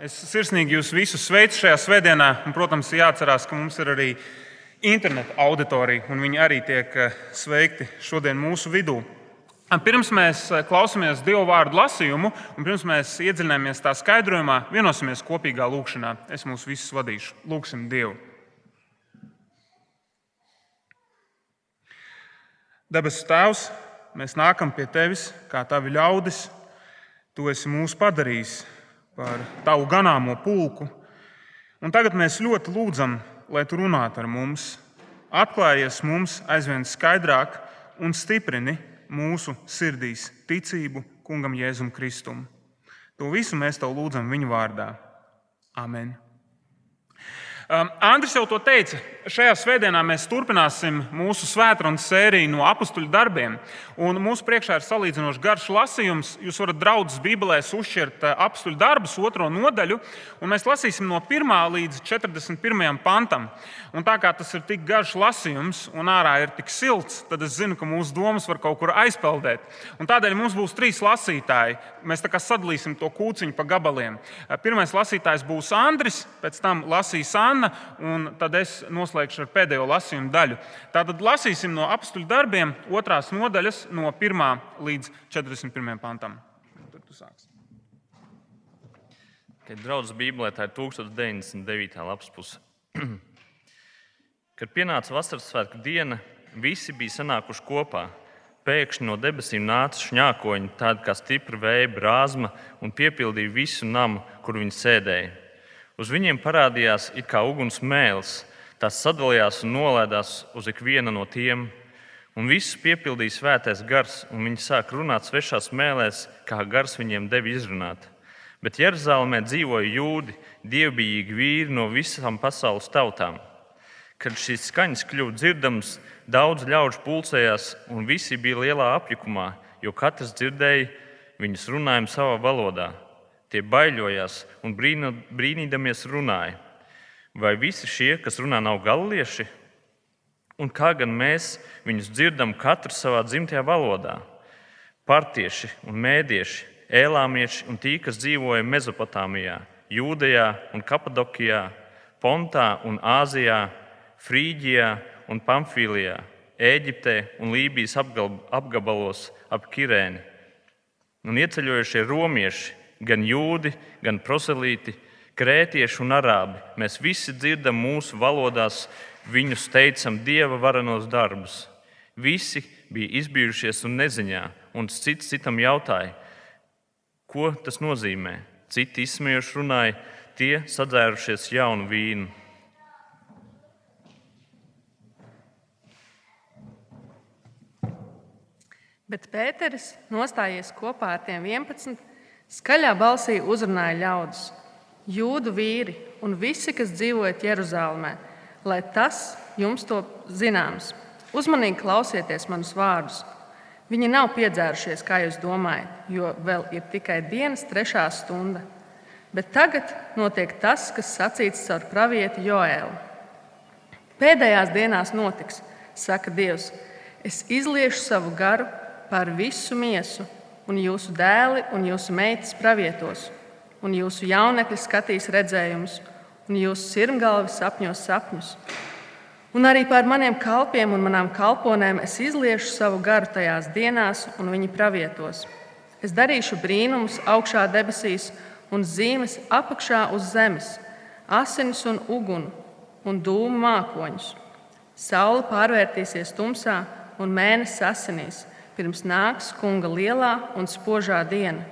Es sirsnīgi jūs visus sveicu šajā svētdienā. Un, protams, jāatcerās, ka mums ir arī interneta auditorija, un viņi arī tiek eh, sveikti šodien mūsu vidū. Pirms mēs eh, klausāmies Dieva vārdu lasījumu, un pirms mēs iedziļināmies tā skaidrojumā, vienosimies kopīgā lūkšanā. Es mūs visus vadīšu. Lūksim Dievu! Debesu Tēvs, mēs nākam pie Tevis kā Tavi ļaudis. Tu esi mūs padarījis par tavu ganāmo pulku. Un tagad mēs ļoti lūdzam, lai tu runātu ar mums, atklājies mums aizvien skaidrāk un stiprini mūsu sirdīs ticību kungam Jēzum Kristum. To visu mēs tev lūdzam viņa vārdā. Amen! Um, Andris jau to teica. Šajā svētdienā mēs turpināsim mūsu svētdienas sēriju no apakstuļu darbiem. Un mūsu priekšā ir salīdzinoši garš lasījums. Jūs varat draudzes Bībelēs uzšķirt uh, apakstuļu darbus, otro nodaļu, un mēs lasīsim no 1 līdz 41 pantam. Un tā kā tas ir tik garš lasījums un ārā ir tik silts, tad es zinu, ka mūsu domas var kaut kur aizpeldēt. Un tādēļ mums būs trīs lasītāji. Mēs sadalīsim to kūciņu pa gabaliem. Uh, pirmais lasītājs būs Andris, pēc tam lasīs Anna. Anna, un tad es noslēgšu ar pēdējo lasījumu daļu. Tātad lasīsim no apakstuļu darbiem, otrās nodaļas, no 1 līdz 41 pantam. Tad tu sāksi. Kad draudzes Bībelē tā ir 1099. lapas puse. Kad pienāca vasaras svētku diena, visi bija sanākuši kopā. Pēkšņi no debesīm nāca šņākoņi, tādi kā stipra vēja brāzma, un piepildīja visu namu, kur viņi sēdēja. Uz viņiem parādījās it kā uguns mēls. Tās sadalījās un nolēdās uz ikvienu no tiem. Un visus piepildīja svētais gars, un viņi sāk runāt svešās mēlēs, kā gars viņiem devi izrunāt. Bet Jeruzalemē dzīvoja jūdi, dievbijīgi vīri no visām pasaules tautām. Kad šīs skaņas kļuva dzirdamas, daudz ļaužu pulcējās, un visi bija lielā apjukumā, jo katrs dzirdēja viņus runājumu savā valodā. Tie baidījās un brīnīdamies runāja. Vai visi šie, kas runā, nav galieši? Un kā gan mēs viņus dzirdam katrs savā dzimtajā valodā? Partieši un mēdieši, ēlāmieši un tie, kas dzīvoja Mesopotāmijā, Jūdejā un Kapadokijā, Pontā un Āzijā, Frīģijā un Pamfīlijā, Eģiptē un Lībijas apgabalos ap Kirēni. Un ieceļojušie romieši, gan jūdi, gan proselīti, krētieši un arābi. Mēs visi dzirdam mūsu valodās, viņus teicam dieva varenos darbus. Visi bija izbijušies un neziņā, un cits citam jautāja, ko tas nozīmē. Citi izsmiejuši runāja, tie sadzērušies jaunu vīnu. Bet Pēteris nostājies kopā ar tiem 11 Skaļā balsī uzrunāja ļaudis, jūdu vīri un visi, kas dzīvojat Jeruzalemē, lai tas jums to zināms. Uzmanīgi klausieties manus vārdus. Viņi nav piedzērušies, kā jūs domājat, jo vēl ir tikai dienas trešā stunda. Bet tagad notiek tas, kas sacīts caur pravieti Joēlu. Pēdējās dienās notiks, saka Dievs, es izliešu savu garu pār visu miesu un jūsu dēli un jūsu meitas pravietos, un jūsu jaunekļi skatīs redzējumus, un jūsu sirmgalvi sapņos sapņus. Un arī pār maniem kalpiem un manām kalponēm es izliešu savu garu tajās dienās, un viņi pravietos. Es darīšu brīnumus augšā debesīs un zīmes apakšā uz zemes, asinis un uguni un dūmu mākoņus. Saula pārvērtīsies tumsā un mēnesis asinīs pirms nāks kunga lielā un spožā diena.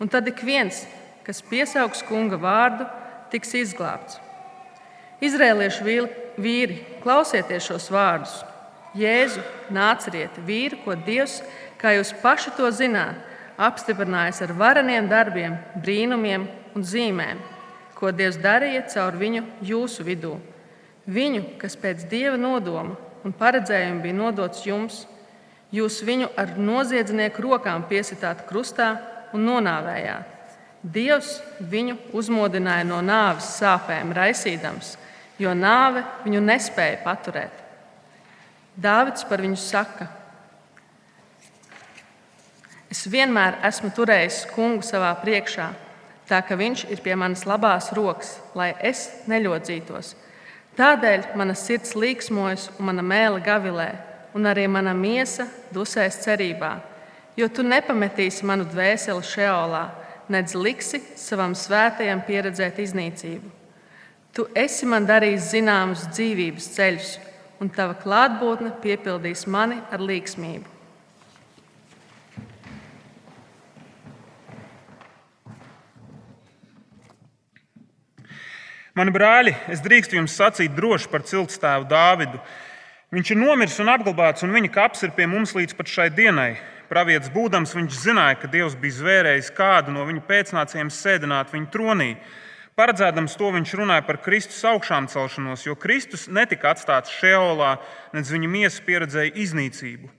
Un tad ik viens, kas piesaugs kunga vārdu, tiks izglābts. Izrēliešu vīri, klausieties šos vārdus. Jēzu, nāciet, vīri, ko Dievs, kā jūs paši to zināt, apstiprinājis ar vareniem darbiem, brīnumiem un zīmēm, ko Dievs darīja caur viņu jūsu vidū. Viņu, kas pēc Dieva nodoma un paredzējuma bija nodots jums, Jūs viņu ar noziedznieku rokām piesitāt krustā un nonāvējāt. Dievs viņu uzmodināja no nāves sāpēm, raisīdams, jo nāve viņu nespēja paturēt. Dāvids par viņu saka: Es vienmēr esmu turējis kungu savā priekšā. tā ka viņš ir pie manas labās rokas, lai es neļodzītos. Tādēļ mana sirds līksmojas un mana mēlē gavilē, un arī mana miesa dusēs cerībā, jo tu nepametīsi manu dvēseli šeolā, nedz liksi savam svētajam pieredzēt iznīcību. Tu esi man darījis zināmus dzīvības ceļus, un tava klātbūtne piepildīs mani ar līgsmību. Mani brāļi, es drīkstu jums sacīt droši par ciltstāvu Dāvidu. Viņš ir nomiris un apglabāts, un viņa kaps ir pie mums līdz šai dienai. Pravietis būdams, viņš zināja, ka Dievs bija zvērējis kādu no viņa pēcnācējiem sēdināt viņa tronī. Paredzēdams to, viņš runāja par Kristus augšām celšanos, jo Kristus netika atstāts šeolā, nedz viņa miesa pieredzēja iznīcību.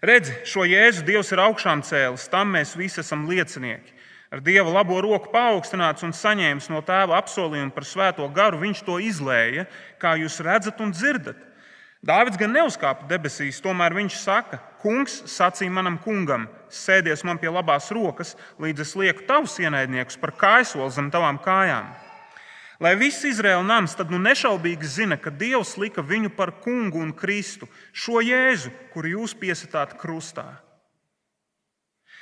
Redzi, šo Jēzu Dievs ir augšām cēlis, tam mēs visi esam liecinieki ar Dieva labo roku paaugstināts un saņēmis no tēva apsolījumu par svēto garu, viņš to izlēja, kā jūs redzat un dzirdat. Dāvids gan neuzkāpa debesīs, tomēr viņš saka, Kungs sacīja manam kungam, sēdies man pie labās rokas, līdz es lieku tavus ienaidniekus par kājsoli zem tavām kājām. Lai viss Izraēla nams tad nu nešaubīgi zina, ka Dievs lika viņu par kungu un Kristu, šo Jēzu, kuru jūs piesatāt krustā.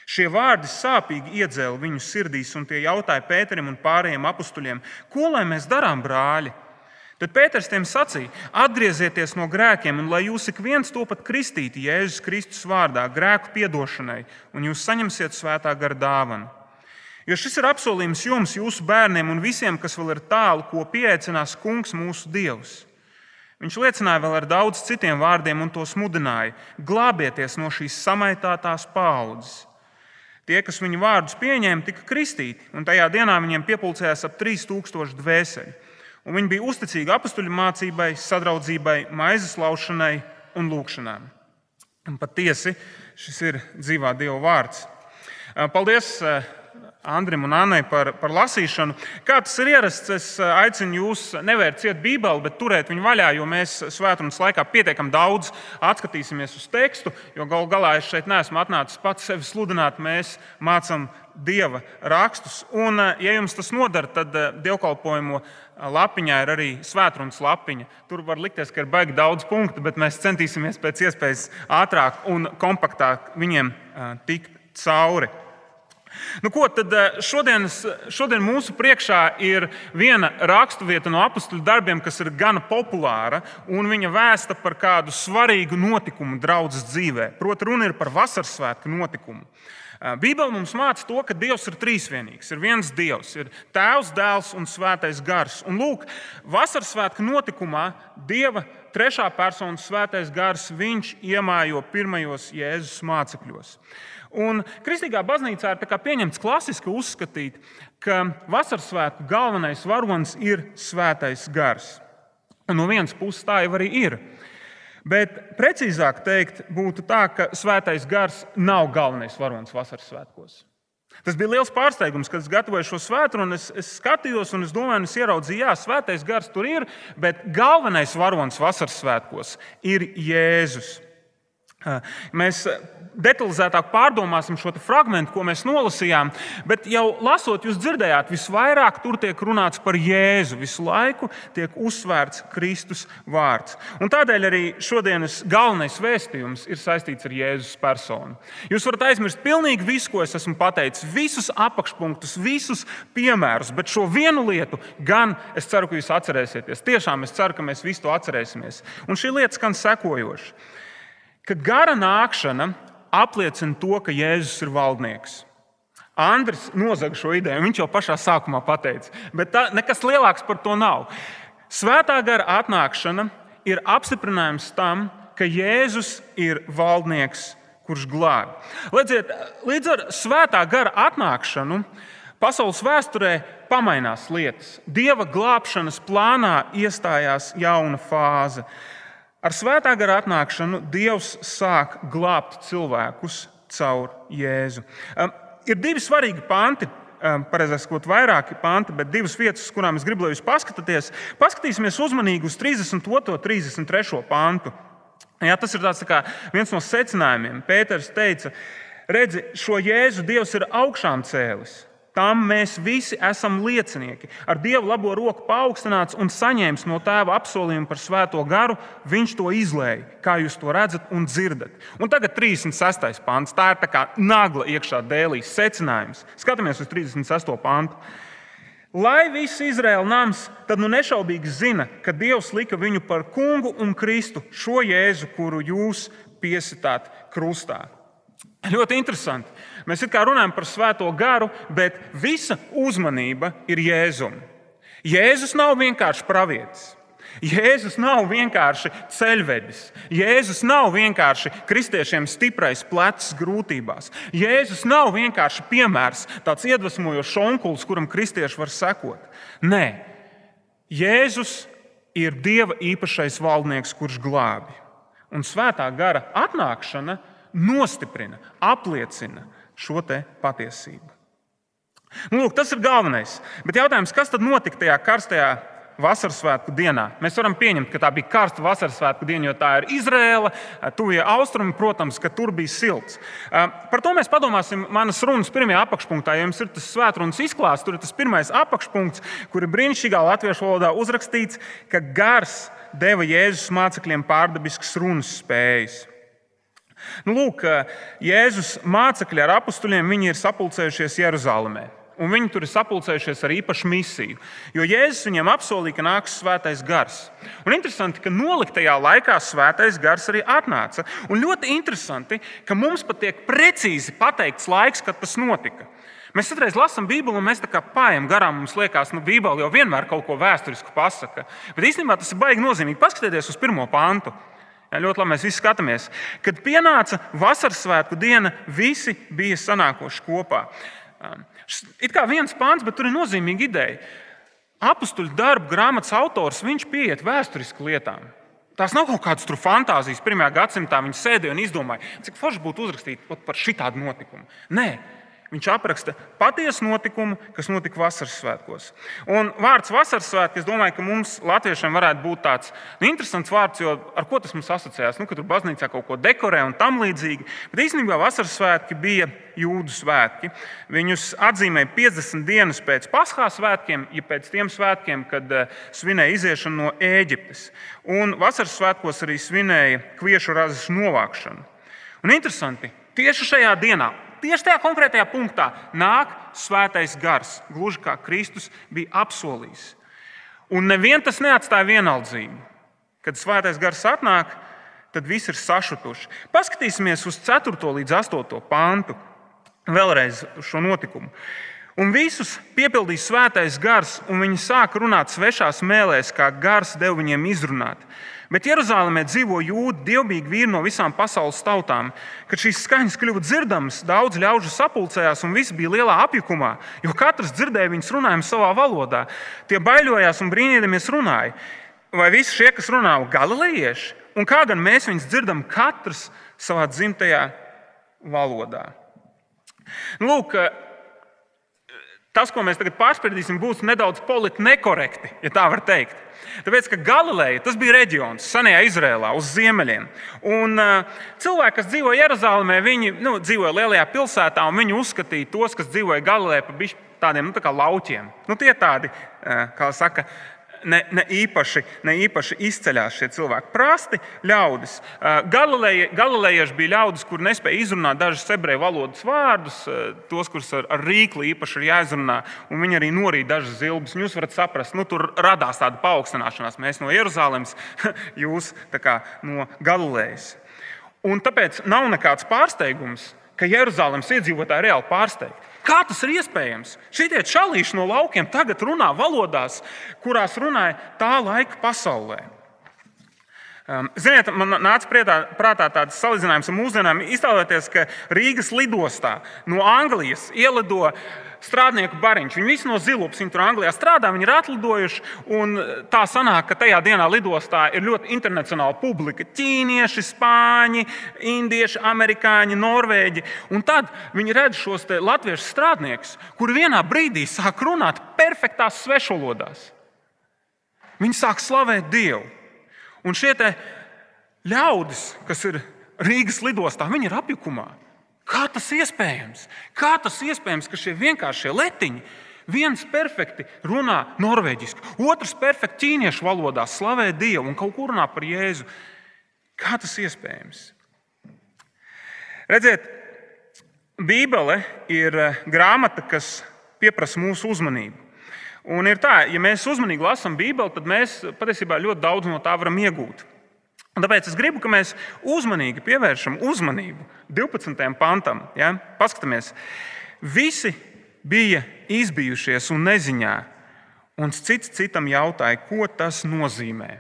Šie vārdi sāpīgi iedzēla viņu sirdīs, un tie jautāja Pēterim un pārējiem apstuļiem, ko lai mēs darām, brāļi? Tad Pēters tiem sacīja: Atgriezieties no grēkiem, un lai jūs ik viens to pat kristīti Jēzus Kristus vārdā, grēku piedošanai, un jūs saņemsiet svētā gara dāvanu. Jo šis ir apsolījums jums, jūsu bērniem un visiem, kas vēl ir tālu, ko pieaicinās Kungs mūsu Dievs. Viņš liecināja vēl ar daudz citiem vārdiem un to smudināja: glābieties no šīs samaitātās paudzes. Tie, kas viņu vārdus pieņēma, tika kristīti, un tajā dienā viņiem piepildījās ap 3000 dvēseli. Un viņi bija uzticīgi apstuļu mācībai, sadraudzībai, maizes laušanai un lūgšanām. Un patiesi šis ir dzīvā Dieva vārds. Paldies Andrim un Annai par, par lasīšanu. Kā tas ir ierasts, es aicinu jūs nevērt ciet Bībeli, bet turēt viņu vaļā, jo mēs svētdienas laikā pietiekami daudz atskatīsimies uz tekstu. Jo galu galā es šeit neesmu atnācis pats sevi sludināt, mēs mācām Dieva rakstus. Un, ja jums tas nodara, tad dievkalpojumu lapiņā ir arī svētdienas lapiņa. Tur var likties, ka ir baigi daudz punktu, bet mēs centīsimies pēc iespējas ātrāk un kompaktāk viņiem tikt cauri. Nu, ko, tad eh, šodienas, šodien mūsu priekšā ir viena raksturvieta no apakstuļu darbiem, kas ir gana populāra, un viņa vēsta par kādu svarīgu notikumu draudzes dzīvē. Proti, runa ir par vasaras svētku notikumu. Eh, Bībele mums māca to, ka Dievs ir trīsvienīgs. Ir viens Dievs, ir Tēvs, Dēls un Svētais Gars. Un lūk, vasaras svētku notikumā Dieva trešā personas svētais gars, viņš iemājo pirmajos Jēzus mācekļos. Un Kristīgā baznīcā ir pieņemts klasiski uzskatīt, ka vasaras svētku galvenais varonis ir svētais gars. Un no vienas puses tā jau arī ir. Bet precīzāk teikt, būtu tā, ka svētais gars nav galvenais varonis vasaras svētkos. Tas bija liels pārsteigums, kad es gatavoju šo svētdienu. Es, es skatījos, un es domāju, un es ieraudzīju, ka svētais gars tur ir, bet galvenais varonis vasaras svētkos ir Jēzus. Mēs detalizētāk pārdomāsim šo fragment, ko mēs nolasījām, bet jau lasot, jūs dzirdējāt, visvairāk tur tiek runāts par Jēzu. Visu laiku tiek uzsvērts Kristus vārds. Un tādēļ arī šodienas galvenais vēstījums ir saistīts ar Jēzus personu. Jūs varat aizmirst pilnīgi visu, ko es esmu pateicis, visus apakšpunktus, visus piemērus, bet šo vienu lietu gan es ceru, ka jūs atcerēsieties. Tiešām es ceru, ka mēs visi to atcerēsimies. Un šī lieta skan sekojoši ka gara nākšana apliecina to, ka Jēzus ir valdnieks. Andris nozaga šo ideju, viņš jau pašā sākumā pateica, bet tā, nekas lielāks par to nav. Svētā gara atnākšana ir apstiprinājums tam, ka Jēzus ir valdnieks, kurš glābj. Līdz ar svētā gara atnākšanu pasaules vēsturē pamainās lietas. Dieva glābšanas plānā iestājās jauna fāze. Ar svētā gara atnākšanu Dievs sāk glābt cilvēkus caur Jēzu. Ir divi svarīgi panti. Pareizāk sakot, vairāki panti, bet divas vietas, uz kurām es gribu, lai jūs paskatāties. Paskatīsimies uzmanīgi uz 32. un 33. pantu. Jā, tas ir tā viens no secinājumiem. Pēters teica, redzi, šo Jēzu Dievs ir augšām cēlis Tam mēs visi esam liecinieki. Ar Dieva labo roku paaugstināts un saņēmis no tēva apsolījumu par svēto garu, viņš to izlēja, kā jūs to redzat un dzirdat. Un tagad 36. pāns. Tā ir tā kā nagla iekšā dēlīs secinājums. Skatāmies uz 36. pāntu. Lai viss Izraēla nams, tad nu nešaubīgi zina, ka Dievs lika viņu par kungu un Kristu, šo Jēzu, kuru jūs piesitāt krustā. Ļoti interesanti. Mēs kā runājam par svēto garu, bet visa uzmanība ir Jēzum. Jēzus nav vienkārši pravietis. Jēzus nav vienkārši ceļvedis. Jēzus nav vienkārši kristiešiem stiprais plecs grūtībās. Jēzus nav vienkārši piemērs, tāds iedvesmojošs onkulis, kuram kristieši var sekot. Nē, Jēzus ir Dieva īpašais valdnieks, kurš glābi. Un svētā gara atnākšana nostiprina, apliecina šo patiesību. Nu, lūk, tas ir galvenais. Bet jautājums, kas tad notika tajā karstajā vasaras svētku dienā. Mēs varam pieņemt, ka tā bija karsta vasaras svētku diena, jo tā ir Izraela, tuvie austrumi, protams, ka tur bija silts. Par to mēs padomāsim manas runas pirmajā apakšpunktā. Ja jums ir tas svētrunas izklāsts, tur ir tas pirmais apakšpunkts, kur ir brīnišķīgā latviešu valodā uzrakstīts, ka gars deva Jēzus mācekļiem pārdabiskas runas spējas. Nu, lūk, Jēzus mācekļi ar apstuļiem ir sapulcējušies Jeruzalemē un viņi tur ir sapulcējušies ar īpašu misiju. Jo Jēzus viņiem apsolīja, ka nāks svētais gars. Un interesanti, ka noliktajā laikā svētais gars arī atnāca. Un ļoti interesanti, ka mums pat tiek precīzi pateikts laiks, kad tas notika. Mēs citreiz lasām Bībeli, un mēs tā kā pājam garām. Mums liekas, ka nu, Bībele jau vienmēr kaut ko vēsturisku pasaka. Bet īstenībā tas ir baigi nozīmīgi. Paskatieties uz pirmo pantu. Jā, ļoti labi mēs visi skatāmies. Kad pienāca vasaras svētku diena, visi bija sanākuši kopā. It kā viens pāns, bet tur ir nozīmīga ideja. Apstuļu darbu grāmatas autors pieiet vēsturiski lietām. Tās nav kaut kādas fantāzijas. Pirmajā gadsimtā viņi sēdēja un izdomāja, cik forši būtu uzrakstīt par šādu notikumu. Nē, Viņš apraksta patiesu notikumu, kas notika vasaras svētkos. Un vārds vasaras svētki, es domāju, ka mums, latviešiem, varētu būt tāds nu, interesants vārds, jo ar ko tas mums asociējās? Nu, ka tur baznīcā kaut ko dekorē un tam līdzīgi. Bet īstenībā vasaras svētki bija jūdu svētki. Viņus atzīmēja 50 dienas pēc Paskās svētkiem, ja pēc tiem svētkiem, kad eh, svinēja iziešanu no Ēģiptes. Un vasaras svētkos arī svinēja kviešu razes novākšanu. Un interesanti, tieši šajā dienā tieši tajā konkrētajā punktā nāk svētais gars, gluži kā Kristus bija apsolījis. Un neviens tas neatstāja vienaldzību. Kad svētais gars atnāk, tad viss ir sašutuši. Paskatīsimies uz 4. līdz 8. pāntu, vēlreiz šo notikumu. Un visus piepildīja svētais gars, un viņi sāka runāt svešās mēlēs, kā gars deva viņiem izrunāt. Bet Jeruzalemē dzīvo jūdi, dievbijīgi vīri no visām pasaules tautām. Kad šīs skaņas kļuva dzirdamas, daudz ļaužu sapulcējās un visi bija lielā apjukumā, jo katrs dzirdēja viņas runājumu savā valodā. Tie baidījās un brīnīdamies runāja. Vai visi šie, kas runā, ir galilejieši? Un kā gan mēs viņus dzirdam, katrs savā dzimtajā valodā? Nu, lūk, tas, ko mēs tagad pārspērdīsim, būs nedaudz politiski nekorekti, ja tā var teikt. Tāpēc, ka Galileja tas bija reģions, senajā Izrēlā, uz ziemeļiem. Un, uh, cilvēki, kas dzīvo Jeruzalemē, viņi nu, dzīvoja lielajā pilsētā, un viņi uzskatīja tos, kas dzīvoja Galilejā, par tādiem nu, tā lauķiem. Nu, tie tādi, uh, kā saka, ne, ne, īpaši, ne īpaši izceļās šie cilvēki. Prasti ļaudis. Galilejieši bija ļaudis, kur nespēja izrunāt dažus ebreju valodas vārdus, tos, kurus ar, ar rīkli īpaši ir jāizrunā, un viņi arī norīja dažas zilbes. Jūs varat saprast, nu, tur radās tāda paaugstināšanās. Mēs no Jeruzalemes, jūs kā, no Galilejas. Un tāpēc nav nekāds pārsteigums, ka Jeruzalemes iedzīvotāji reāli pārsteigti. Kā tas ir iespējams? Šie čalīši no laukiem tagad runā valodās, kurās runāja tā laika pasaulē. Um, ziniet, man nāca prietā, prātā tāds salīdzinājums ar mūsdienām. Iztēloties, ka Rīgas lidostā no Anglijas ielido uh, strādnieku bariņš. Viņi visi no Zilupas, viņi tur Anglijā strādā, viņi ir atlidojuši. Tā sanāk, ka tajā dienā lidostā ir ļoti internacionāla publika. Ķīnieši, spāņi, indieši, amerikāņi, norvēģi. Un tad viņi redz šos latviešu strādniekus, kuri vienā brīdī sāk runāt perfektās svešvalodās. Viņi sāk slavēt Dievu. Un šie ļaudis, kas ir Rīgas lidostā, viņi ir apjukumā. Kā tas iespējams? Kā tas iespējams, ka šie vienkāršie letiņi, viens perfekti runā norvēģiski, otrs perfekti ķīniešu valodā slavē Dievu un kaut kur runā par Jēzu? Kā tas iespējams? Redziet, Bībele ir eh, grāmata, kas pieprasa mūsu uzmanību. Un ir tā, ja mēs uzmanīgi lasām Bībeli, tad mēs patiesībā ļoti daudz no tā varam iegūt. Un tāpēc es gribu, lai mēs uzmanīgi pievēršam uzmanību 12. pantam. Ja? Paskatāmies, visi bija izbijušies un neziņā, un cits citam jautāja, ko tas nozīmē.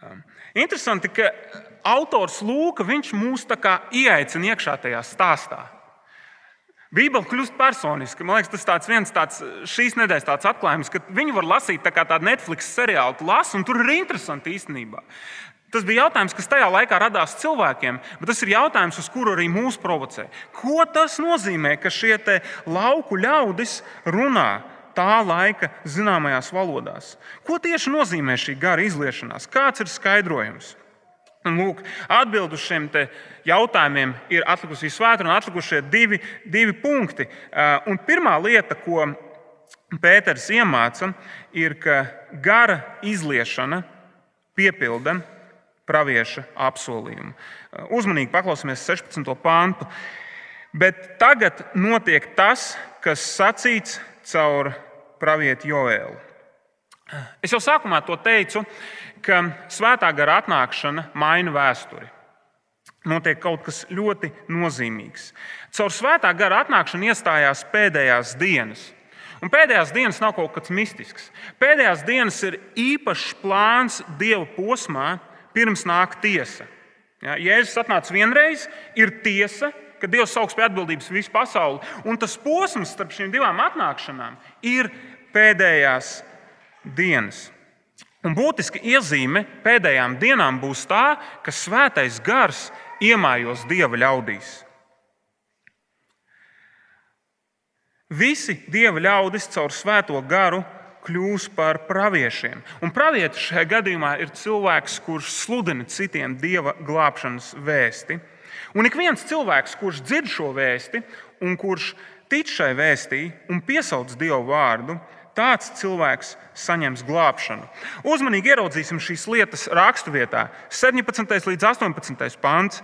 Um, interesanti, ka autors Lūks mūs ieaicina iekšā tajā stāstā. Bībele kļūst personiska. Man liekas, tas ir viens tāds šīs nedēļas tāds atklājums, ka viņi var lasīt tā kā tādu Netflix seriālu, lasu, un tur ir interesanti īstenībā. Tas bija jautājums, kas tajā laikā radās cilvēkiem, bet tas ir jautājums, uz kuru arī mūs provocē. Ko tas nozīmē, ka šie lauku ļaudis runā tā laika zināmajās valodās? Ko tieši nozīmē šī gara izliešanās? Kāds ir skaidrojums? Un, lūk, atbild uz šiem jautājumiem ir atlikusi svēta un atlikušie divi, divi punkti. Uh, un pirmā lieta, ko Pēters iemāca, ir, ka gara izliešana piepilda pravieša apsolījumu. Uh, uzmanīgi paklausīsimies 16. pāntu. Bet tagad notiek tas, kas sacīts caur pravieti Joēlu. Es jau sākumā to teicu, ka svētā gara atnākšana maina vēsturi. Notiek kaut kas ļoti nozīmīgs. Caur svētā gara atnākšanu iestājās pēdējās dienas. Un pēdējās dienas nav kaut kas mistisks. Pēdējās dienas ir īpašs plāns Dieva posmā, pirms nāk tiesa. Ja, Jēzus atnāca vienreiz, ir tiesa, ka Dievs sauks pie atbildības visu pasauli. Un tas posms starp šīm divām atnākšanām ir pēdējās dienas. Un būtiska iezīme pēdējām dienām būs tā, ka svētais gars iemājos dieva ļaudīs. Visi dieva ļaudis caur svēto garu kļūs par praviešiem. Un pravietis šajā gadījumā ir cilvēks, kurš sludina citiem dieva glābšanas vēsti. Un ik viens cilvēks, kurš dzird šo vēsti un kurš tic šai vēstī un piesauc dievu vārdu, tāds cilvēks saņems glābšanu. Uzmanīgi ieraudzīsim šīs lietas raksturvietā, 17. līdz 18. pāns.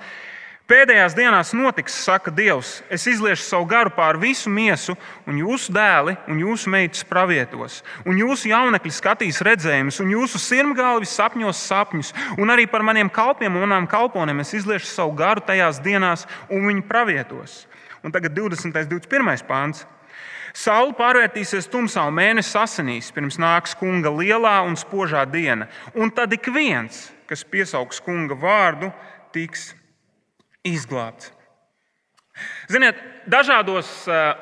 Pēdējās dienās notiks, saka Dievs, es izliešu savu garu pār visu miesu, un jūsu dēli un jūsu meitas pravietos, un jūsu jaunekļi skatīs redzējumus, un jūsu sirmgalvi sapņos sapņus, un arī par maniem kalpiem un manām kalponiem es izliešu savu garu tajās dienās, un viņi pravietos. Un tagad 20. un 21. pāns. Saula pārvērtīsies tumsā un mēnesis asinīs, pirms nāks kunga lielā un spožā diena. Un tad ik viens, kas piesaugs kunga vārdu, tiks izglābts. Ziniet, dažādos, eh,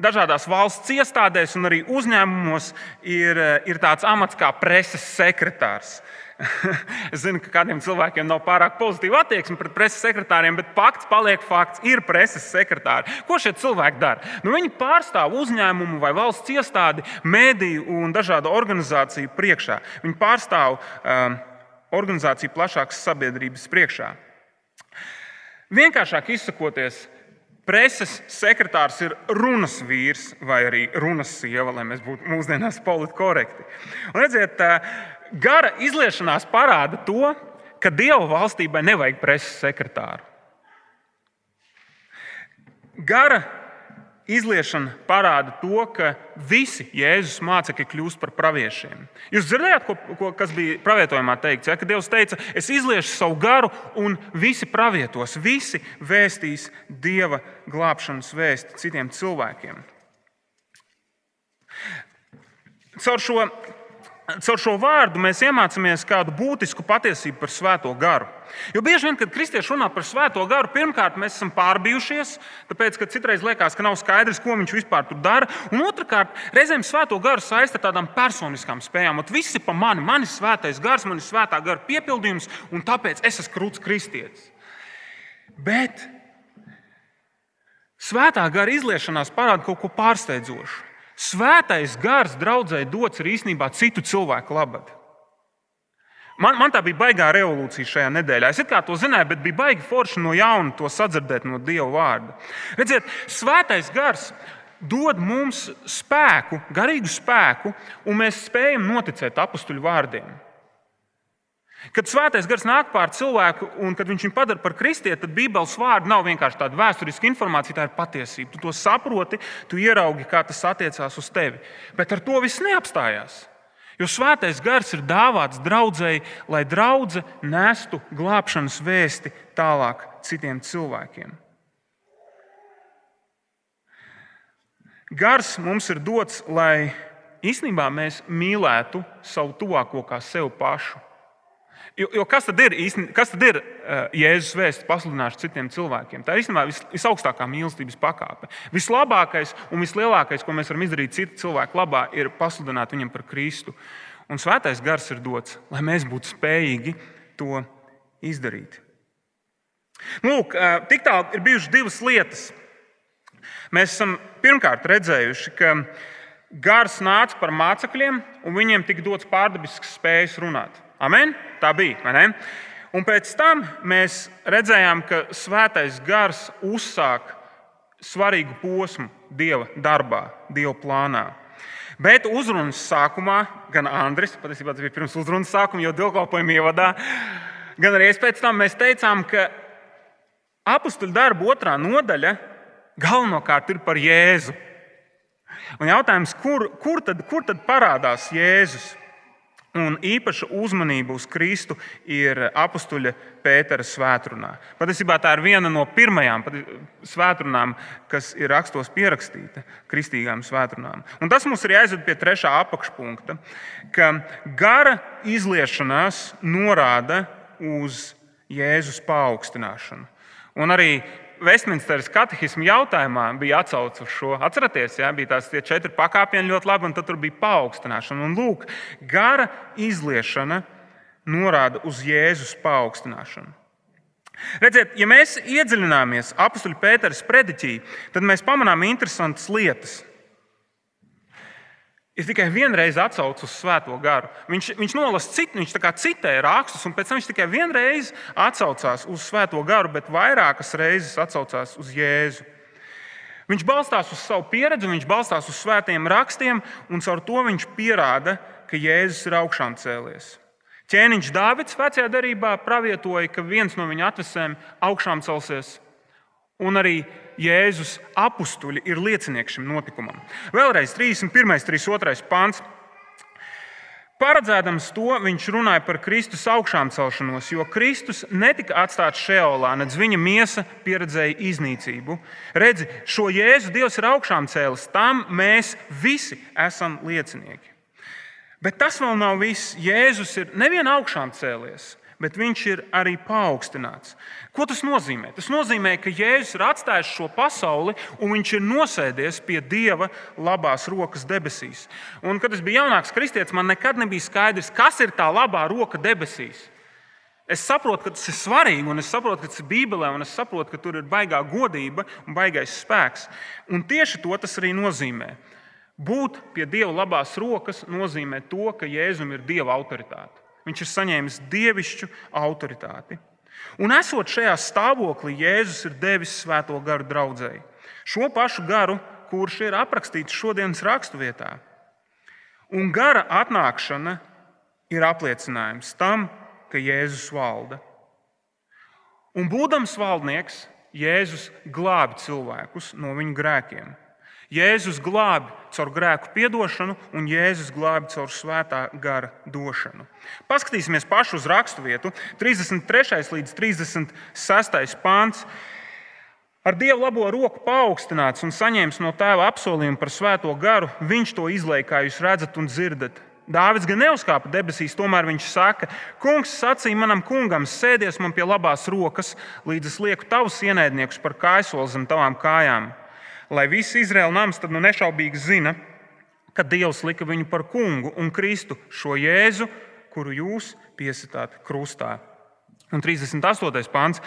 dažādās valsts iestādēs un arī uzņēmumos ir, eh, ir tāds amats kā preses sekretārs. es zinu, ka kādiem cilvēkiem nav pārāk pozitīva attieksme pret preses sekretāriem, bet fakts paliek fakts. Ir preses sekretāri. Ko šie cilvēki dara? Nu, viņi pārstāv uzņēmumu vai valsts iestādi, mediju un dažādu organizāciju priekšā. Viņi pārstāv um, organizāciju plašākas sabiedrības priekšā. Vienkāršāk izsakoties, Preses sekretārs ir runas vīrs vai arī runas sieva, lai mēs būtu mūsdienās politiski korekti. Un redziet, gara izliešanās parāda to, ka Dieva valstībai nevajag preses sekretāru. Gara izliešana parāda to, ka visi Jēzus mācekļi kļūst par praviešiem. Jūs dzirdējāt, ko, ko, kas bija pravietojumā teikts? Ja? Ka Dievs teica, es izliešu savu garu, un visi pravietos, visi vēstīs Dieva glābšanas vēsti citiem cilvēkiem. Caur šo Caur šo vārdu mēs iemācāmies kādu būtisku patiesību par svēto garu. Jo bieži vien, kad kristieši runā par svēto garu, pirmkārt, mēs esam pārbijušies, tāpēc, ka citreiz liekas, ka nav skaidrs, ko viņš vispār tur dara. Un otrkārt, reizēm svēto garu saista ar tādām personiskām spējām. Ot, visi pa mani, man ir svētais gars, man ir svētā gara piepildījums, un tāpēc es esmu krūts kristietis. Bet svētā gara izliešanās parāda kaut ko pārsteidzošu. Svētais gars draudzēji dots ir īstenībā citu cilvēku labad. Man, man tā bija baigā revolūcija šajā nedēļā. Es kā to zināju, bet bija baigi forši no jauna to sadzirdēt no Dieva vārda. Redziet, svētais gars dod mums spēku, garīgu spēku, un mēs spējam noticēt apakstuļu vārdiem. Kad svētais gars nāk pār cilvēku un kad viņš viņu padara par kristieti, tad Bībeles vārdi nav vienkārši tāda vēsturiska informācija, tā ir patiesība. Tu to saproti, tu ieraugi, kā tas attiecās uz tevi. Bet ar to viss neapstājās. Jo svētais gars ir dāvāts draudzēji, lai draudzene nestu glābšanas vēsti tālāk citiem cilvēkiem. Gars mums ir dots, lai īstenībā mēs mīlētu savu tuvāko kā sevi pašu. Jo, jo kas tad ir, īsten, kas tad ir uh, Jēzus vēsts pasludināšana citiem cilvēkiem? Tā ir īstenībā vis, visaugstākā mīlestības pakāpe. Vislabākais un vislielākais, ko mēs varam izdarīt citu cilvēku labā, ir pasludināt viņam par Kristu. Un svētais gars ir dots, lai mēs būtu spējīgi to izdarīt. Lūk, uh, tik tālu ir bijušas divas lietas. Mēs esam pirmkārt redzējuši, ka gars nāca par mācekļiem, un viņiem tika dots pārdabisks spējas runāt. Amen? Tā bija. Un pēc tam mēs redzējām, ka svētais gars uzsāk svarīgu posmu Dieva darbā, Dieva plānā. Bet uzrunas sākumā, gan Andris, patiesībā tas bija pirms uzrunas sākuma, jau dievkalpojuma ievadā, gan arī pēc tam mēs teicām, ka apakstuļu darba otrā nodaļa galvenokārt ir par Jēzu. Un jautājums, kur, kur, tad, kur tad parādās Jēzus? Un īpaša uzmanība uz Kristu ir apakstuļa Pētera svētkrunā. Patiesībā tā ir viena no pirmajām svētkrunām, kas ir rakstos pierakstīta kristīgām svētkrunām. Un tas mums ir jāizved pie trešā apakšpunkta, ka gara izliešanās norāda uz Jēzus paaugstināšanu. Un arī Vestminsteras katehismu jautājumā bija atsauce uz šo. Atcerieties, ja, bija tās četri pakāpieni ļoti labi, un tur bija paaugstināšana. Un lūk, gara izliešana norāda uz Jēzus paaugstināšanu. Redziet, ja mēs iedziļināmies apakstuļu Pēteras prediķī, tad mēs pamanām interesantas lietas. Ir tikai vienreiz atsaucis uz Svēto garu. Viņš, viņš nolasa citu, viņš citē rakstus, un pēc tam viņš tikai vienreiz atsaucās uz Svēto garu, bet vairākas reizes atsaucās uz Jēzu. Viņš balstās uz savu pieredzi, viņš balstās uz svētiem rakstiem, un caur to viņš pierāda, ka Jēzus ir augšām cēlies. Ķēniņš Dāvids vecajā darbā pravietoja, ka viens no viņa atvesēm augšām celsies, un arī Jēzus apstuļi ir liecinieki šim notikumam. Vēlreiz 31. un 32. pāns. Paredzēdams to, viņš runāja par Kristus augšām celšanos, jo Kristus netika atstāts šeolā, nedz viņa miesa pieredzēja iznīcību. Redzi, šo Jēzu Dievs ir augšām cēlis, tam mēs visi esam liecinieki. Bet tas vēl nav viss. Jēzus ir nevien augšām cēlies, bet viņš ir arī paaugstināts. Ko tas nozīmē? Tas nozīmē, ka Jēzus ir atstājis šo pasauli un viņš ir nosēdies pie Dieva labās rokas debesīs. Un, kad es biju jaunāks kristietis, man nekad nebija skaidrs, kas ir tā labā roka debesīs. Es saprotu, ka tas ir svarīgi, un es saprotu, ka tas ir Bībelē, un es saprotu, ka tur ir baigā godība un baigais spēks. Un tieši to tas arī nozīmē. Būt pie Dieva labās rokas nozīmē to, ka Jēzum ir Dieva autoritāte. Viņš ir saņēmis dievišķu autoritāti. Un esot šajā stāvoklī, Jēzus ir devis svēto garu draudzēji. Šo pašu garu, kurš ir aprakstīts šodienas raksturvietā. Un gara atnākšana ir apliecinājums tam, ka Jēzus valda. Un būdams valdnieks, Jēzus glābi cilvēkus no viņu grēkiem. Jēzus glābi caur grēku piedošanu, un Jēzus glābi caur svētā gara došanu. Paskatīsimies pašu uz raksturvietu, 33. līdz 36. pāns. Ar Dievu labo roku paaugstināts un saņēmis no tēva apsolījumu par svēto garu, viņš to izlaiž, kā jūs redzat un dzirdat. Dāvids gan neuzkāpa debesīs, tomēr viņš saka, Kungs sacīja manam kungam, sēdies man pie labās rokas, līdz es lieku tavus ienaidniekus par kājsoli zem tavām kājām lai viss Izraēla nams tad nu nešaubīgi zina, ka Dievs lika viņu par kungu un Kristu šo Jēzu, kuru jūs piesitāt krustā. Un 38. pāns.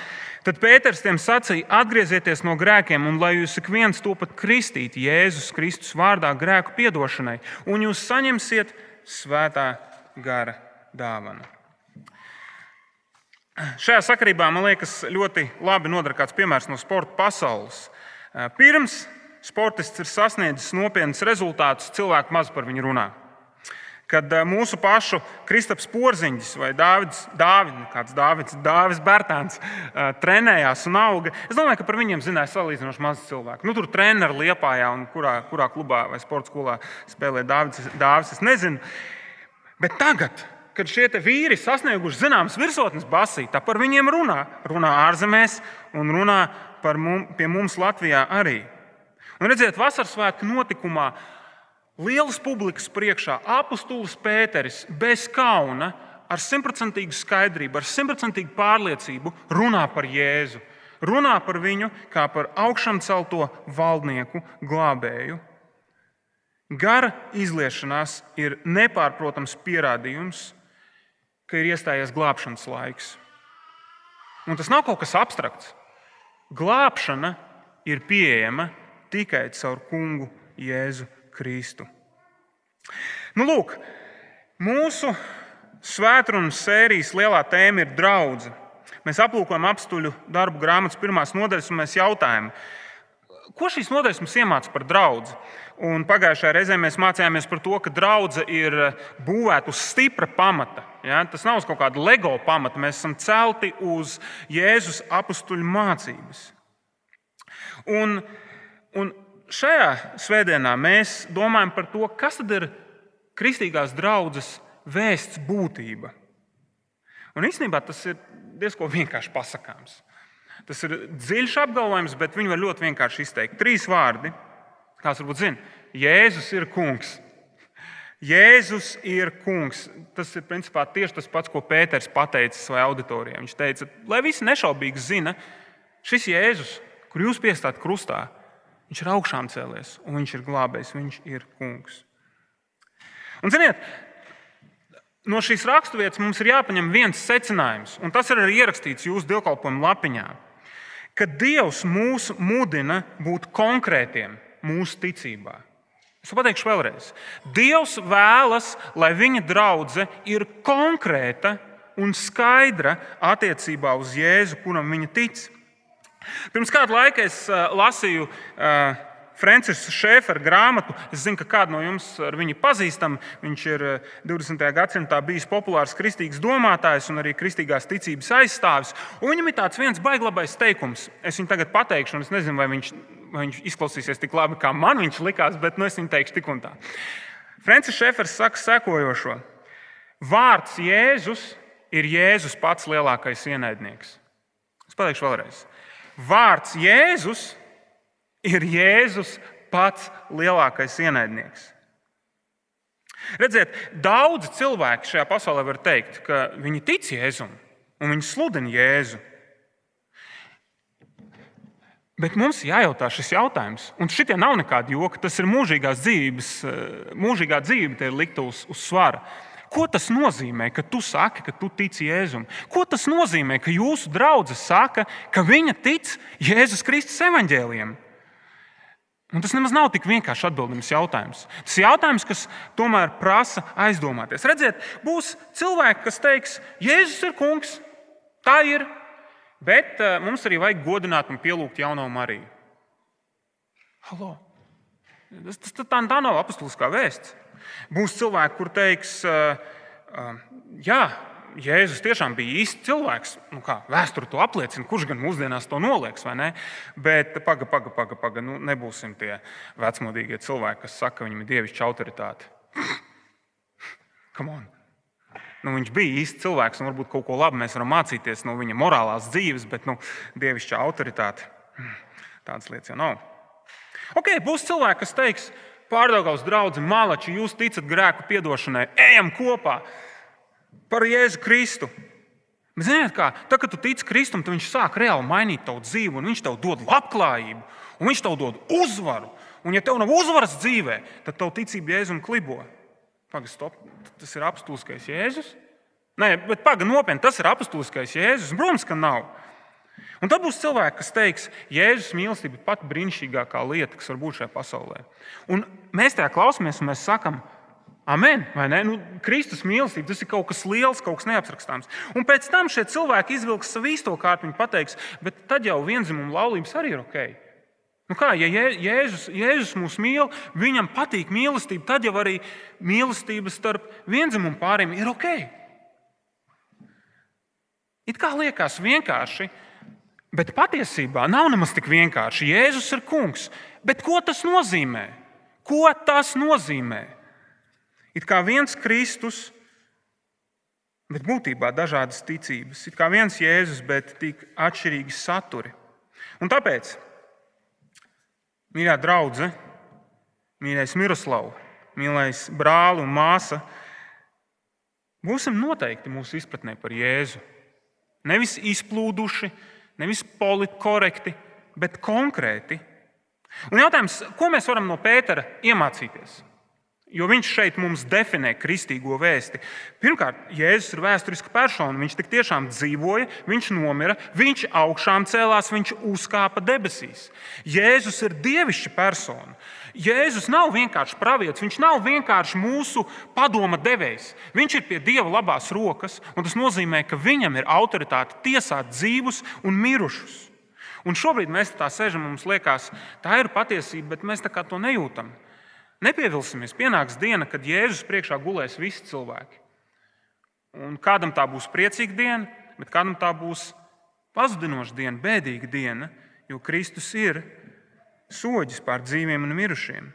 Tad Pēters tiem sacīja: atgriezieties no grēkiem, un lai jūs ik viens to pat kristīt Jēzus Kristus vārdā grēku piedošanai, un jūs saņemsiet svētā gara dāvanu. Šajā sakarībā man liekas ļoti labi nodara kāds piemērs no sporta pasaules. Pirms sportists ir sasniedzis nopietnus rezultātus, cilvēki maz par viņu runā. Kad mūsu pašu Kristaps Porziņš vai Dāvid, kāds Dāvids, Dāvids Bērtāns trenējās un auga, es domāju, ka par viņiem zināja salīdzinoši maz cilvēku. Nu, tur treniņš liepājā un kurā, kurā klubā vai sporta skolā spēlē Dāvids, Dāvids, es nezinu. Bet tagad, kad šie vīri sasnieguši zināmas virsotnes basī, tā par viņiem runā. Runā ārzemēs un runā par mums, pie mums Latvijā arī. Un redziet, vasaras svētku notikumā lielas publikas priekšā apustulis Pēteris bez kauna, ar simtprocentīgu skaidrību, ar simtprocentīgu pārliecību runā par Jēzu. Runā par viņu kā par augšām celto valdnieku glābēju. Gara izliešanās ir nepārprotams pierādījums, ka ir iestājies glābšanas laiks. Un tas nav kaut kas abstrakts. Glābšana ir pieejama tikai caur kungu Jēzu Kristu. Nu, lūk, mūsu svētdienas sērijas lielā tēma ir draudzene. Mēs aplūkojam apstuļu darbu grāmatas pirmās nodaļas un mēs jautājam, ko šīs nodaļas mums iemācīja par draugu. Pagājušajā reizē mēs mācījāmies par to, ka draudzene ir būvēta uz stipra pamata. Ja? Tas nav uz kaut kāda LEGO pamata. Mēs esam celti uz Jēzus apstuļu mācības. Un, un šajā svētdienā mēs domājam par to, kas ir kristīgās draudzes vēsts būtība. Un īstenībā tas ir diezgan vienkārši pasakāms. Tas ir dziļš apgalvojums, bet viņu var ļoti vienkārši izteikt. Trīs vārdi, kāds varbūt zina, Jēzus ir kungs. Jēzus ir kungs. Tas ir principā tieši tas pats, ko Pēters pateica savai auditorijai. Viņš teica, lai visi nešaubīgi zina, šis Jēzus, kur jūs piestāt krustā, Viņš ir augšām cēlies, un viņš ir glābējs, viņš ir kungs. Un, ziniet, no šīs raksturvietas mums ir jāpaņem viens secinājums, un tas ir arī ierakstīts jūsu dievkalpojuma lapiņā, ka Dievs mūs mudina būt konkrētiem mūsu ticībā. Es pateikšu vēlreiz. Dievs vēlas, lai viņa draudzene ir konkrēta un skaidra attiecībā uz Jēzu, kuram viņa tic. Pirms kāda laika es uh, lasīju uh, Francisa Šēfera grāmatu. Es zinu, ka kādu no jums ar viņu pazīstam. Viņš ir 20. Uh, gadsimtā bijis populārs kristīgs domātājs un arī kristīgās ticības aizstāvis. Un viņam ir tāds viens baiglabais teikums. Es viņu tagad pateikšu, un es nezinu, vai viņš, vai viņš izklausīsies tik labi, kā man viņš likās, bet nu, es viņu teikšu tik un tā. Francis Šēfers saka sekojošo: Vārds Jēzus ir Jēzus pats lielākais ienaidnieks. Es pateikšu vēlreiz. Vārds Jēzus ir Jēzus pats lielākais ienaidnieks. Redziet, daudzi cilvēki šajā pasaulē var teikt, ka viņi tic Jēzum un viņi sludina Jēzu. Bet mums jājautā šis jautājums, un šitie nav nekādi joki. Tas ir mūžīgās dzīvības, mūžīgā dzīve, ir likta uz, uz svara. Ko tas nozīmē, ka tu saki, ka tu tici Jēzum? Ko tas nozīmē, ka jūsu draugs saka, ka viņa tic Jēzus Kristus evaņģēliem? Un tas nemaz nav tik vienkārši atbildams jautājums. Tas ir jautājums, kas tomēr prasa aizdomāties. Redziet, būs cilvēki, kas teiks, Jēzus ir kungs, tā ir, bet uh, mums arī vajag godināt un pielūgt jauno Mariju. Halo! Tas, tas, tā, tā nav apustuliskā vēsts. Būs cilvēki, kur teiks, jā, Jēzus tiešām bija īsts cilvēks. Nu kā, vēsture to apliecina, kurš gan mūsdienās to nolieks, vai ne? Bet paga, paga, paga, paga. Nu, nebūsim tie vecmodīgie cilvēki, kas saka, ka viņam ir dievišķa autoritāte. Nu, viņš bija īsts cilvēks, un varbūt kaut ko labu mēs varam mācīties no viņa morālās dzīves, bet nu, dievišķa autoritāte tādas lietas jau nav. Ok, būs cilvēki, kas teiks, ka pārdaugaus draugi, malači, jūs ticat grēku piedošanai, ejam kopā par Jēzu Kristu. Bet, ziniet, kā, tad, kad tu tici Kristum, tad viņš sāk reāli mainīt tavu dzīvi, un viņš tev dod labklājību, un viņš tev dod uzvaru. Un, ja tev nav uzvaras dzīvē, tad tavu ticību Jēzum klibo. Pagaid, stop, tas ir apstulskais Jēzus. Nē, bet pagaidi, nopietni, tas ir apstulskais Jēzus. Protams, ka nav. Un tad būs cilvēki, kas teiks, Jēzus mīlestība ir pati brīnišķīgākā lieta, kas var būt šajā pasaulē. Un mēs tajā klausāmies un mēs sakām, Amen. Nu, Kristus mīlestība tas ir kaut kas liels, kaut kas neapsrakstāms. Un pēc tam šie cilvēki izvilks savu īsto kārtu. Viņi pateiks, bet tad jau vienzimuma laulības arī ir ok. Nu kā, ja Jēzus, Jēzus mūs mīl, viņam patīk mīlestība, tad jau arī mīlestība starp vienzimumu pāriem ir ok. It kā liekas vienkārši, bet patiesībā nav nemaz tik vienkārši. Jēzus ir kungs. Bet ko tas nozīmē? Ko tas nozīmē? It kā viens Kristus, bet būtībā dažādas ticības. It kā viens Jēzus, bet tik atšķirīgi saturi. Un tāpēc, mīļā draudzene, mīļais Miroslavs, mīļais brāl un māsa, būsim noteikti mūsu izpratnē par Jēzu. Nevis izplūduši, nevis politkorekti, bet konkrēti. Un jautājums, ko mēs varam no Pētera iemācīties? Jo viņš šeit mums definē kristīgo vēsti. Pirmkārt, Jēzus ir vēsturiska persona. Viņš tik tiešām dzīvoja, viņš nomira, viņš augšām cēlās, viņš uzkāpa debesīs. Jēzus ir dievišķa persona. Jēzus nav vienkārši pravietis, viņš nav vienkārši mūsu padoma devējs. Viņš ir pie Dieva labās rokas, un tas nozīmē, ka viņam ir autoritāte tiesāt dzīvus un mirušus. Un šobrīd mēs tā sēžam, mums liekas, tā ir patiesība, bet mēs to nejūtam. Nepievilsimies, pienāks diena, kad Jēzus priekšā gulēs visi cilvēki. Un kādam tā būs priecīga diena, bet kādam tā būs pazudinoša diena, bēdīga diena, jo Kristus ir soģis pār dzīviem un mirušiem.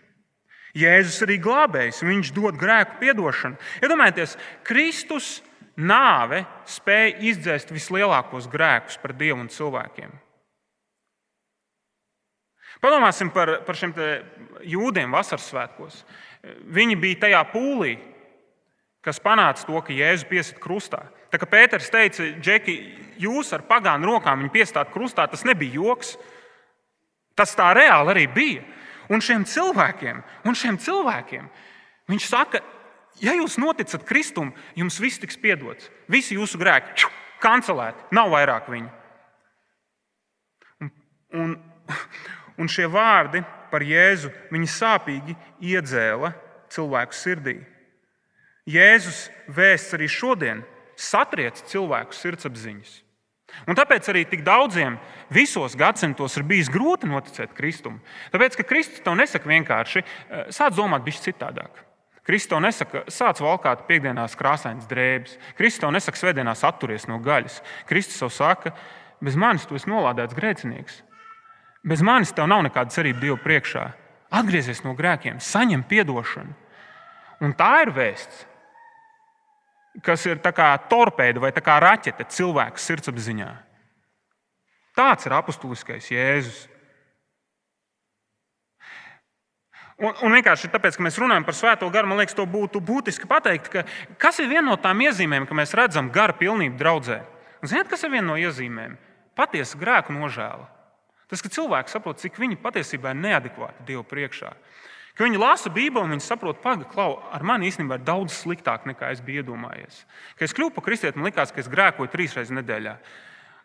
Jēzus arī glābējs, viņš dod grēku piedošanu. Iedomājieties, ja Kristus nāve spēja izdzēst vislielākos grēkus par Dievu un cilvēkiem. Padomāsim par, par šiem jūdiem vasaras svētkos. Viņi bija tajā pūlī, kas panāca to, ka Jēzus piesit krustā. Tā kā Pēters teica, Džeki, jūs ar pagānu rokām viņu piestāt krustā, tas nebija joks. Tas tā reāli arī bija. Un šiem cilvēkiem, un šiem cilvēkiem viņš saka, ja jūs noticat Kristum, jums viss tiks piedots. Visi jūsu grēki kancelēti, nav vairāk viņu. Un, un, Un šie vārdi par Jēzu viņi sāpīgi iedzēla cilvēku sirdī. Jēzus vēsts arī šodien satriec cilvēku sirdsapziņas. Un tāpēc arī tik daudziem visos gadsimtos ir bijis grūti noticēt Kristum. Tāpēc, ka Kristus tev nesaka vienkārši, eh, sāc domāt bišķi citādāk. Kristus tev nesaka, sāc valkāt piekdienās krāsainas drēbes. Kristus tev nesaka, svētdienās atturies no gaļas. Kristus tev saka, bez manis tu esi nolādēts grēcinieks. Bez manis tev nav nekāda cerība Dievu priekšā. Atgriezies no grēkiem, saņem atdošanu. Un tā ir vēsts, kas ir kā torpēda vai kā raķete cilvēka sirdsapziņā. Tāds ir apustuliskais Jēzus. Un, un vienkārši tāpēc, ka mēs runājam par svēto garu, man liekas, to būtu būtiski pateikt, ka kas ir viena no tām iezīmēm, ka mēs redzam gara pilnību draudzē. Un ziniet, kas ir viena no iezīmēm? Patiesa grēku nožēla. Tas, ka cilvēki saprot, cik viņi patiesībā ir neadekvāti Dievu priekšā. Ka viņi lasa Bībeli un viņi saprot, ka ar mani īstenībā ir daudz sliktāk nekā es biju iedomājies. Kad es kļuvu par kristieti, man likās, ka es grēkoju trīs reizes nedēļā.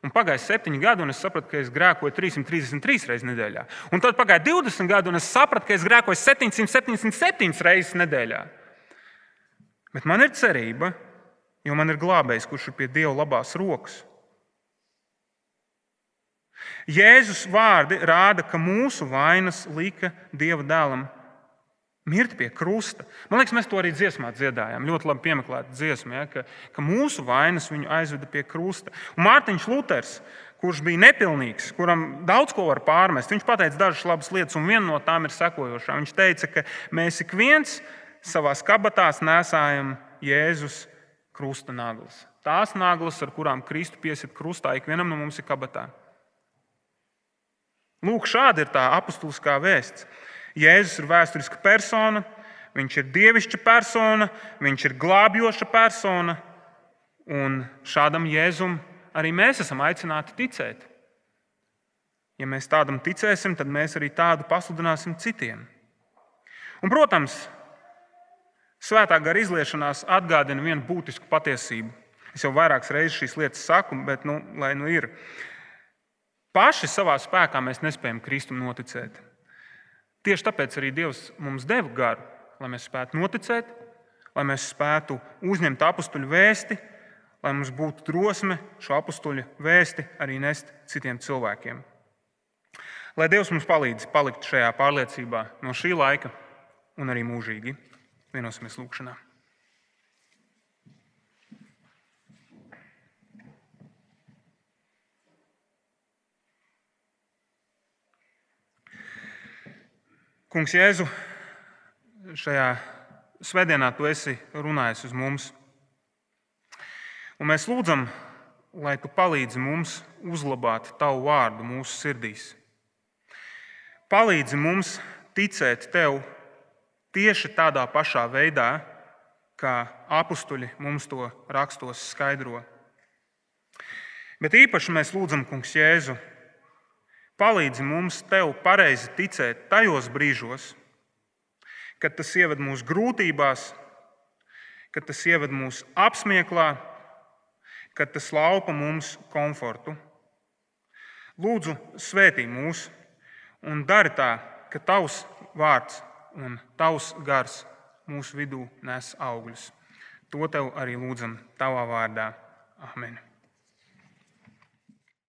Un pagāja septiņi gadi, un es sapratu, ka es grēkoju 333 reizes nedēļā. Un tad pagāja 20 gadi, un es sapratu, ka es grēkoju 777 reizes nedēļā. Bet man ir cerība, jo man ir glābējs, kurš ir pie Dieva labās rokas. Jēzus vārdi rāda, ka mūsu vainas lika Dieva dēlam mirt pie krusta. Man liekas, mēs to arī dziesmā dziedājām. Ļoti labi piemeklēta dziesma, ja, ka, ka mūsu vainas viņu aizveda pie krusta. Un Mārtiņš Luters, kurš bija nepilnīgs, kuram daudz ko var pārmest, viņš pateica dažas labas lietas, un viena no tām ir sekojošā. Viņš teica, ka mēs ik viens savā kabatās nesājam Jēzus krusta naglas. Tās naglas, ar kurām Kristu piesit krustā, ik vienam no mums ir kabatā. Lūk, šāda ir tā apustuliskā vēsts. Jēzus ir vēsturiska persona, viņš ir dievišķa persona, viņš ir glābjoša persona, un šādam Jēzum arī mēs esam aicināti ticēt. Ja mēs tādam ticēsim, tad mēs arī tādu pasludināsim citiem. Un, protams, svētā gara izliešanās atgādina vienu būtisku patiesību. Es jau vairākas reizes šīs lietas saku, bet nu, lai nu ir. Paši savā spēkā mēs nespējam Kristum noticēt. Tieši tāpēc arī Dievs mums deva garu, lai mēs spētu noticēt, lai mēs spētu uzņemt apstuļu vēsti, lai mums būtu drosme šo apstuļu vēsti arī nest citiem cilvēkiem. Lai Dievs mums palīdz palikt šajā pārliecībā no šī laika un arī mūžīgi. Vienosimies lūgšanā. Kungs, Jēzu, šajā svētdienā tu esi runājis uz mums. Un mēs lūdzam, lai tu palīdzi mums uzlabot tavu vārdu mūsu sirdīs. Palīdzi mums ticēt tev tieši tādā pašā veidā, kā apstuļi mums to rakstos skaidro. Bet īpaši mēs lūdzam, Kungs, Jēzu, Palīdzi mums tev pareizi ticēt tajos brīžos, kad tas ieved mūsu grūtībās, kad tas ieved mūsu apsmieklā, kad tas laupa mums komfortu. Lūdzu, svētī mūs un dari tā, ka tavs vārds un tavs gars mūsu vidū nes augļus. To tev arī lūdzam, tavā vārdā. Amen!